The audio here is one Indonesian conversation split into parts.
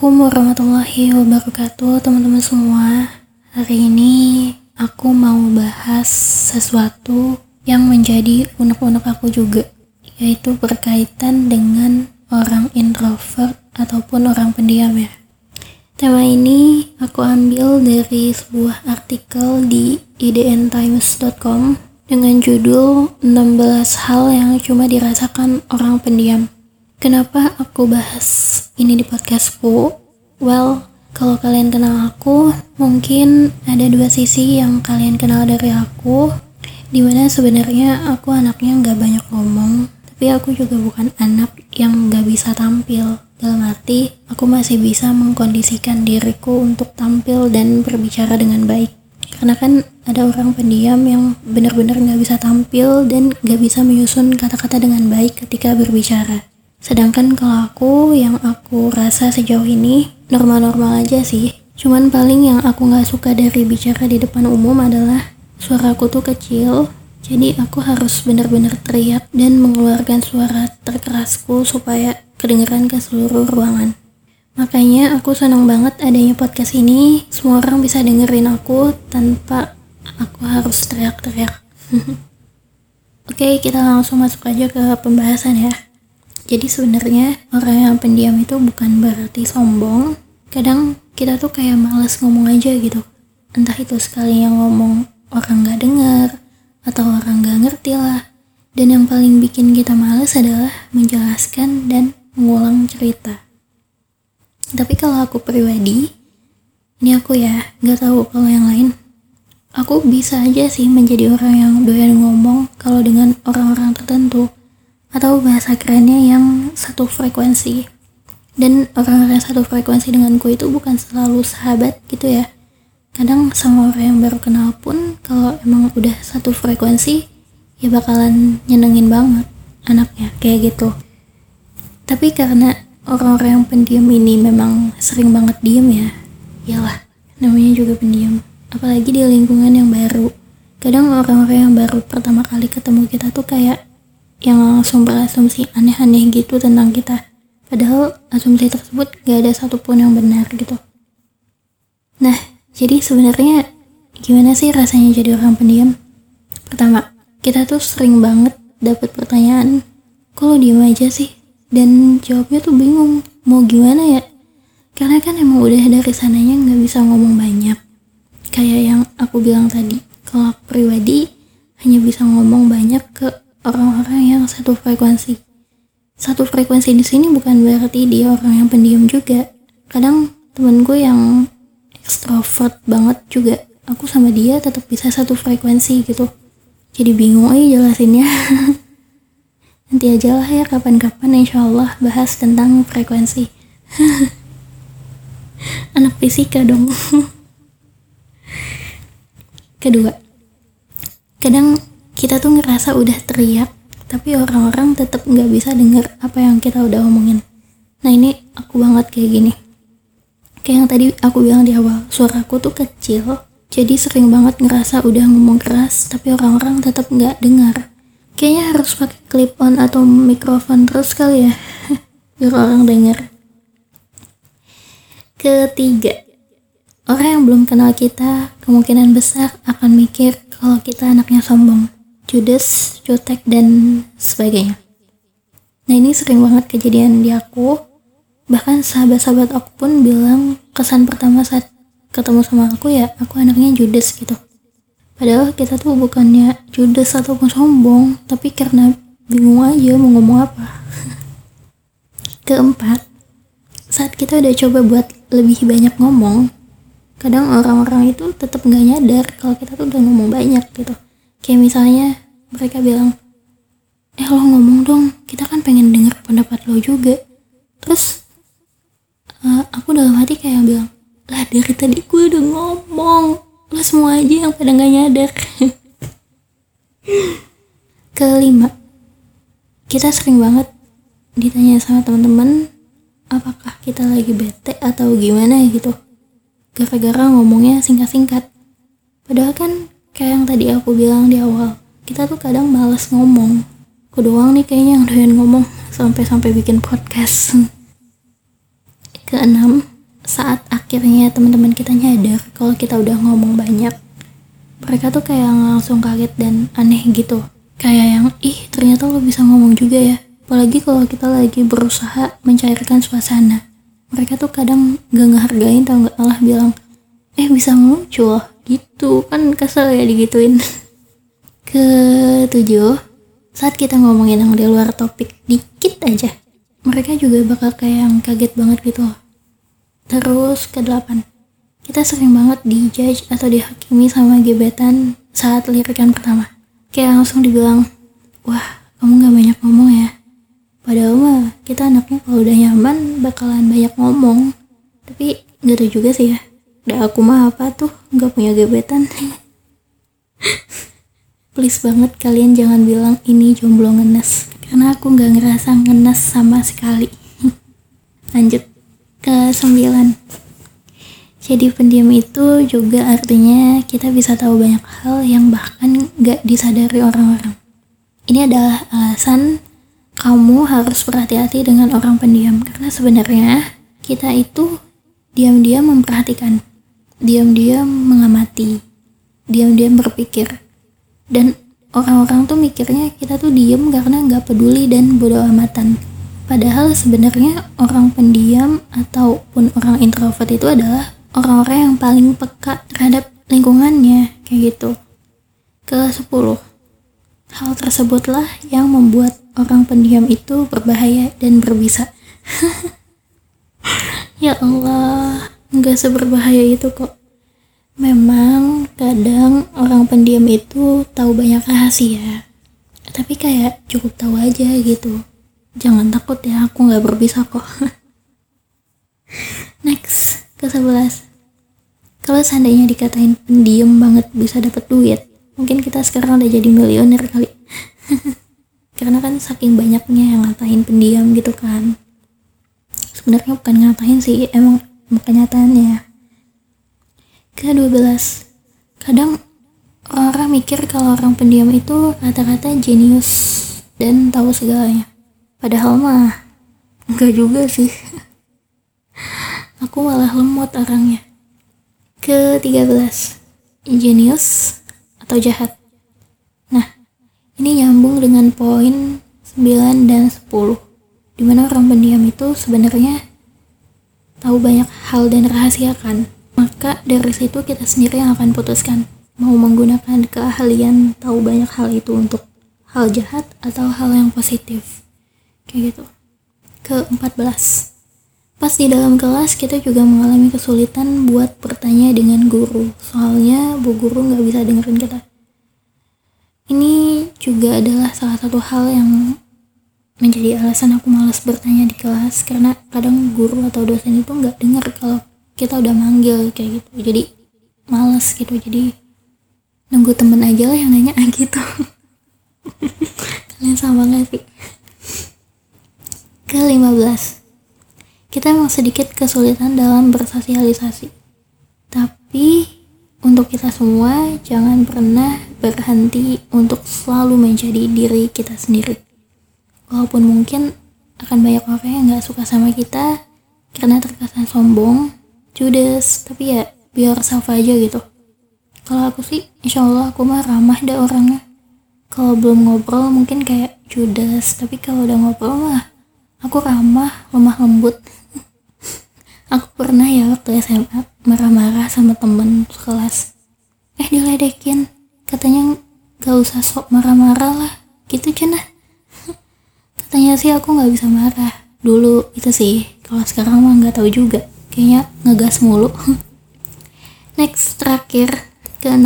Assalamualaikum warahmatullahi wabarakatuh teman-teman semua. Hari ini aku mau bahas sesuatu yang menjadi unek-unek aku juga Yaitu berkaitan dengan orang introvert ataupun orang pendiam ya. Tema ini aku ambil dari sebuah artikel di idntimes.com dengan judul 16 hal yang cuma dirasakan orang pendiam Kenapa aku bahas ini di podcastku? Well, kalau kalian kenal aku, mungkin ada dua sisi yang kalian kenal dari aku, di mana sebenarnya aku anaknya nggak banyak ngomong, tapi aku juga bukan anak yang nggak bisa tampil. Dalam arti, aku masih bisa mengkondisikan diriku untuk tampil dan berbicara dengan baik. Karena kan ada orang pendiam yang benar-benar nggak bisa tampil dan nggak bisa menyusun kata-kata dengan baik ketika berbicara. Sedangkan kalau aku yang aku rasa sejauh ini normal-normal aja sih. Cuman paling yang aku nggak suka dari bicara di depan umum adalah suaraku tuh kecil. Jadi aku harus benar-benar teriak dan mengeluarkan suara terkerasku supaya kedengeran ke seluruh ruangan. Makanya aku senang banget adanya podcast ini. Semua orang bisa dengerin aku tanpa aku harus teriak-teriak. Oke, kita langsung masuk aja ke pembahasan ya. Jadi sebenarnya orang yang pendiam itu bukan berarti sombong. Kadang kita tuh kayak males ngomong aja gitu. Entah itu sekali yang ngomong orang gak dengar atau orang gak ngerti lah. Dan yang paling bikin kita males adalah menjelaskan dan mengulang cerita. Tapi kalau aku pribadi, ini aku ya, gak tahu kalau yang lain. Aku bisa aja sih menjadi orang yang doyan ngomong kalau dengan orang-orang tertentu atau bahasa kerennya yang satu frekuensi. Dan orang-orang satu frekuensi denganku itu bukan selalu sahabat gitu ya. Kadang sama orang yang baru kenal pun kalau emang udah satu frekuensi ya bakalan nyenengin banget anaknya kayak gitu. Tapi karena orang-orang yang pendiam ini memang sering banget diem ya iyalah namanya juga pendiam. Apalagi di lingkungan yang baru. Kadang orang-orang yang baru pertama kali ketemu kita tuh kayak yang langsung berasumsi aneh-aneh gitu tentang kita. Padahal asumsi tersebut gak ada satupun yang benar gitu. Nah, jadi sebenarnya gimana sih rasanya jadi orang pendiam? Pertama, kita tuh sering banget dapat pertanyaan, kok lo diem aja sih? Dan jawabnya tuh bingung, mau gimana ya? Karena kan emang udah dari sananya nggak bisa ngomong banyak. Kayak yang aku bilang tadi, kalau aku pribadi hanya bisa ngomong banyak ke orang-orang yang satu frekuensi. Satu frekuensi di sini bukan berarti dia orang yang pendiam juga. Kadang temenku yang ekstrovert banget juga, aku sama dia tetap bisa satu frekuensi gitu. Jadi bingung aja jelasinnya. Nanti aja lah ya kapan-kapan insya Allah bahas tentang frekuensi. Anak fisika dong. Kedua, kadang kita tuh ngerasa udah teriak tapi orang-orang tetap nggak bisa denger apa yang kita udah omongin. Nah ini aku banget kayak gini. Kayak yang tadi aku bilang di awal suaraku tuh kecil jadi sering banget ngerasa udah ngomong keras tapi orang-orang tetap nggak dengar. Kayaknya harus pakai clip on atau mikrofon terus kali ya biar orang denger. Ketiga orang yang belum kenal kita kemungkinan besar akan mikir kalau kita anaknya sombong judes, jutek, dan sebagainya. Nah ini sering banget kejadian di aku. Bahkan sahabat-sahabat aku pun bilang kesan pertama saat ketemu sama aku ya aku anaknya judes gitu. Padahal kita tuh bukannya judes ataupun sombong, tapi karena bingung aja mau ngomong apa. Keempat, saat kita udah coba buat lebih banyak ngomong, kadang orang-orang itu tetap nggak nyadar kalau kita tuh udah ngomong banyak gitu kayak misalnya mereka bilang eh lo ngomong dong kita kan pengen denger pendapat lo juga. Terus uh, aku dalam hati kayak bilang lah dari tadi gue udah ngomong lo semua aja yang pada nggak nyadar. Kelima kita sering banget ditanya sama teman-teman apakah kita lagi bete atau gimana? gitu. Gara-gara ngomongnya singkat-singkat. Padahal kan kayak yang tadi aku bilang di awal kita tuh kadang males ngomong. Aku doang nih kayaknya yang doyan ngomong sampai-sampai bikin podcast. Keenam saat akhirnya teman-teman kita nyadar kalau kita udah ngomong banyak mereka tuh kayak langsung kaget dan aneh gitu. Kayak yang ih ternyata lo bisa ngomong juga ya. Apalagi kalau kita lagi berusaha mencairkan suasana. Mereka tuh kadang gak ngehargain tau gak Allah bilang eh bisa muncul gitu. Kan kesel ya digituin ke tujuh saat kita ngomongin yang di luar topik dikit aja. Mereka juga bakal kayak yang kaget banget gitu. Terus ke delapan kita sering banget dijudge atau dihakimi sama gebetan saat lirikan pertama. Kayak langsung dibilang wah kamu gak banyak ngomong ya. Padahal mah kita anaknya kalau udah nyaman bakalan banyak ngomong. Tapi gak tau juga sih ya. Udah aku mah apa tuh gak punya gebetan please banget kalian jangan bilang ini jomblo ngenes. Karena aku gak ngerasa ngenes sama sekali. Lanjut ke sembilan. Jadi pendiam itu juga artinya kita bisa tahu banyak hal yang bahkan gak disadari orang-orang. Ini adalah alasan kamu harus berhati-hati dengan orang pendiam. Karena sebenarnya kita itu diam-diam memperhatikan, diam-diam mengamati, diam-diam berpikir. Dan orang-orang tuh mikirnya kita tuh diam karena nggak peduli dan bodoh amatan. Padahal sebenarnya orang pendiam ataupun orang introvert itu adalah orang-orang yang paling peka terhadap lingkungannya kayak gitu. Ke 10. Hal tersebutlah yang membuat orang pendiam itu berbahaya dan berbisa. ya Allah, nggak seberbahaya itu kok memang kadang orang pendiam itu tahu banyak rahasia tapi kayak cukup tahu aja gitu. Jangan takut ya aku nggak berbisa kok. Next ke sebelas. Kalau seandainya dikatain pendiam banget bisa dapet duit mungkin kita sekarang udah jadi milioner kali. Karena kan saking banyaknya yang ngatain pendiam gitu kan. Sebenarnya bukan ngatain sih emang bukan nyataannya. Ke-12. Kadang orang mikir kalau orang pendiam itu rata-rata jenius dan tahu segalanya. Padahal mah enggak juga sih. Aku malah lemot orangnya. Ke-13. Jenius atau jahat. Nah, ini nyambung dengan poin 9 dan 10. Di mana orang pendiam itu sebenarnya tahu banyak hal dan rahasia kan maka dari situ kita sendiri yang akan putuskan mau menggunakan keahlian tahu banyak hal itu untuk hal jahat atau hal yang positif. Kayak gitu. Ke-14. Pas di dalam kelas kita juga mengalami kesulitan buat bertanya dengan guru. Soalnya bu guru nggak bisa dengerin kita ini juga adalah salah satu hal yang menjadi alasan aku malas bertanya di kelas karena kadang guru atau dosen itu nggak dengar kalau kita udah manggil kayak gitu. Jadi males gitu. Jadi nunggu temen aja lah yang nanya ah gitu. Kalian sama gak sih? Ke 15 kita emang sedikit kesulitan dalam bersosialisasi. Tapi untuk kita semua, jangan pernah berhenti untuk selalu menjadi diri kita sendiri. Walaupun mungkin akan banyak orang yang gak suka sama kita karena terkesan sombong, judes, tapi ya biar self aja gitu. Kalau aku sih, insya Allah aku mah ramah dah orangnya. Kalau belum ngobrol mungkin kayak judes, tapi kalau udah ngobrol mah aku ramah, lemah lembut. aku pernah ya waktu SMA marah-marah sama temen sekelas. Eh diledekin. Katanya gak usah sok marah-marah lah. Gitu cina katanya sih aku gak bisa marah. Dulu itu sih. Kalau sekarang mah gak tahu juga kayaknya ngegas mulu next terakhir ke 16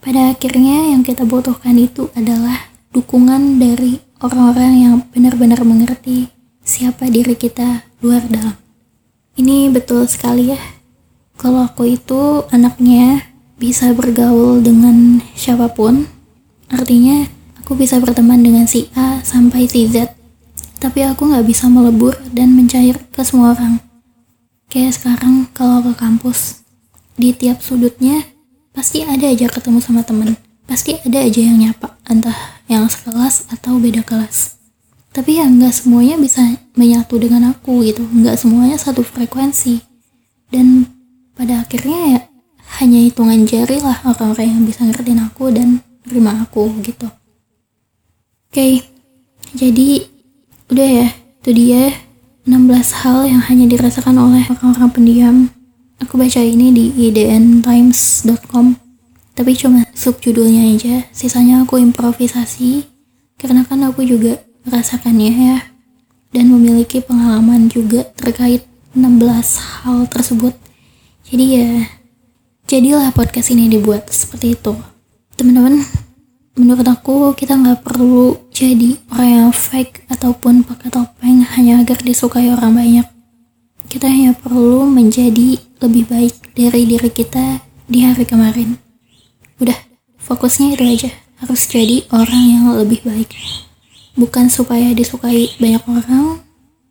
pada akhirnya yang kita butuhkan itu adalah dukungan dari orang-orang yang benar-benar mengerti siapa diri kita luar dalam ini betul sekali ya. Kalau aku itu anaknya bisa bergaul dengan siapa pun, artinya aku bisa berteman dengan si A sampai si Z. Tapi aku nggak bisa melebur dan mencair ke semua orang. Kayak sekarang kalau ke kampus, di tiap sudutnya pasti ada aja ketemu sama temen. Pasti ada aja yang nyapa, entah yang sekelas atau beda kelas. Tapi ya nggak semuanya bisa menyatu dengan aku gitu. Nggak semuanya satu frekuensi. Dan pada akhirnya ya hanya hitungan jari lah orang-orang yang bisa ngertiin aku dan terima aku gitu. Oke jadi udah ya itu dia 16 hal yang hanya dirasakan oleh orang-orang pendiam. Aku baca ini di idntimes.com tapi cuma subjudulnya aja. Sisanya aku improvisasi karena kan aku juga merasakannya ya. Dan memiliki pengalaman juga terkait 16 hal tersebut. Jadi ya jadilah podcast ini dibuat seperti itu. Teman-teman menurut aku kita nggak perlu jadi orang yang fake ataupun pakai topeng hanya agar disukai orang banyak. Kita hanya perlu menjadi lebih baik dari diri kita di hari kemarin. Udah fokusnya itu aja. Harus jadi orang yang lebih baik. Bukan supaya disukai banyak orang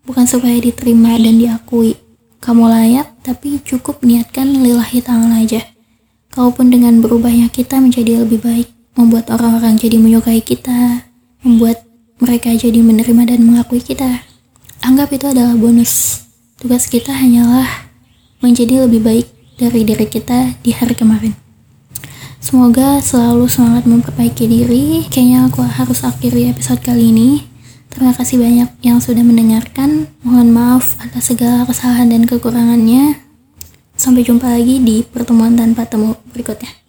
bukan supaya diterima dan diakui. Kamu layak tapi cukup niatkan lillahi ta'ala aja. Kalaupun dengan berubahnya kita menjadi lebih baik membuat orang-orang jadi menyukai kita membuat mereka jadi menerima dan mengakui kita anggap itu adalah bonus tugas kita hanyalah menjadi lebih baik dari diri kita di hari kemarin Semoga selalu semangat memperbaiki diri. Kayaknya aku harus akhiri episode kali ini. Terima kasih banyak yang sudah mendengarkan. Mohon maaf atas segala kesalahan dan kekurangannya. Sampai jumpa lagi di pertemuan tanpa temu berikutnya.